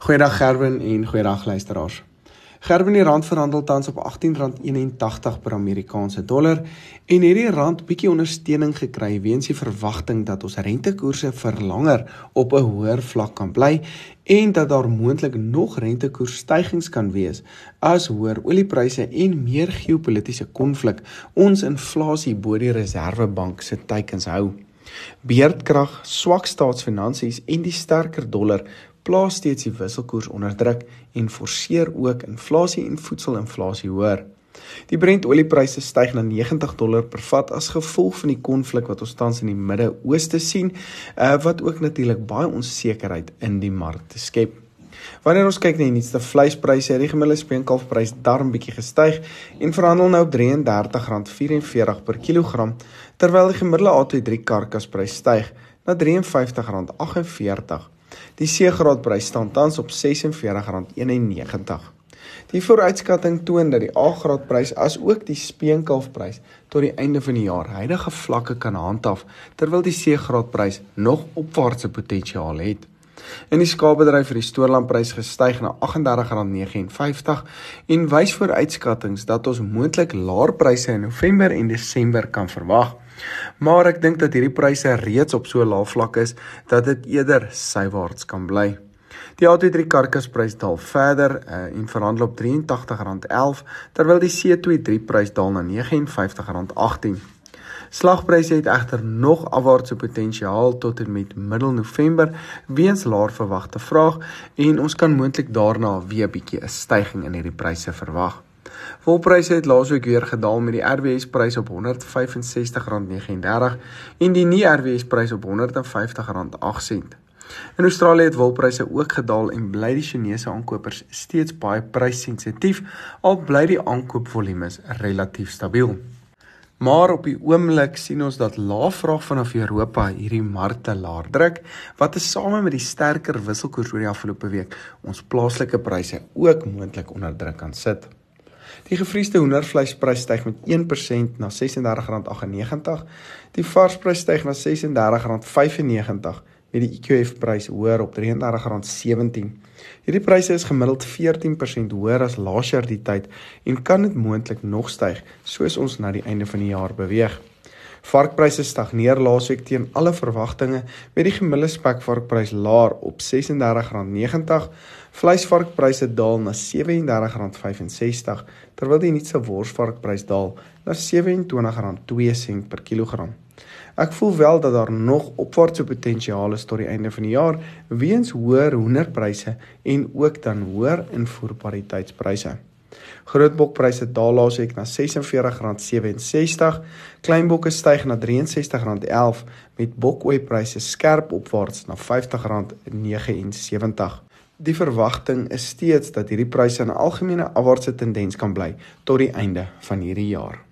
Goeiedag Gerwin en goeiedag luisteraars. Gerwin die rand verhandel tans op R18.81 per Amerikaanse dollar en hierdie rand bietjie ondersteuning gekry weens die verwagting dat ons rentekoerse vir langer op 'n hoër vlak kan bly en dat daar moontlik nog rentekoersstygings kan wees as hoër oliepryse en meer geopolitiese konflik ons inflasie bo die Reserwebank se teikens hou. Beerdkrag, swak staatsfinansies en die sterker dollar plaas steeds die wisselkoers onder druk en forceer ook inflasie en voedselinflasie hoër. Die Brent oliepryse styg na 90 dollar per vat as gevolg van die konflik wat ons tans in die Midde-Ooste sien, uh, wat ook natuurlik baie onsekerheid in die markte skep. Wanneer ons kyk na die nuutste vleispryse, het die gemiddelde speenkalfprys darm bietjie gestyg en verhandel nou op R33.44 per kilogram, terwyl die gemiddelde A23 karkasprys styg na R53.48 Die C-graadprys staan tans op R46.91. Die vooruitskatting toon dat die A-graadprys as ook die speenkalfprys tot die einde van die jaar huidige vlakke kan handhaaf terwyl die C-graadprys nog opwaartse potensiaal het. In die skaapbedryf het die stoorlandprys gestyg na R38.59 en wys vooruitskattinge dat ons moontlik laer pryse in November en Desember kan verwag. Maar ek dink dat hierdie pryse reeds op so 'n lae vlak is dat dit eerder sywaarts kan bly. Die A23 karkasprys daal verder uh, en verhandel op R83.11 terwyl die C23 prys daal na R59.18. Slagpryse het egter nog afwaartse potensiaal tot en met middel November weens laer verwagte vraag en ons kan moontlik daarna weer 'n bietjie 'n stygings in hierdie pryse verwag. Volpryse het laasweek weer gedaal met die RWS prys op R165.39 en die nie RWS prys op R150.08. In Australië het wolpryse ook gedaal en bly die Chinese aankopers steeds baie prysensitief al bly die aankoopvolumes relatief stabiel. Maar op die oomblik sien ons dat lae vraag vanaf Europa hierdie markte laer druk wat tesame met die sterker wisselkoers oor die afgelope week ons plaaslike pryse ook moontlik onder druk kan sit. Die gevriesde hoendervleisprys styg met 1% na R36.98. Die varsprys styg na R36.95 met die EQF prys hoër op R33.17. Hierdie pryse is gemiddeld 14% hoër as laas jaar die tyd en kan dit moontlik nog styg soos ons na die einde van die jaar beweeg. Varkpryse stagneer laasweek teen alle verwagtinge met die gemiddelde spekvarkprys laer op R36.90. Vleisvarkpryse daal na R37.65 terwyl die nuutste worsvarkprys daal na R27.2 per kilogram. Ek voel wel dat daar nog opwaartse potensiaal is tot die einde van die jaar weens hoër hoenderpryse en ook dan hoër invoerpariteitspryse. Grootbokpryse daal laasweek na R46.67, kleinbokke styg na R63.11 met bokoeipryse skerp opwaarts na R50.79. Die verwagting is steeds dat hierdie pryse 'n algemene afwaartse tendens kan bly tot die einde van hierdie jaar.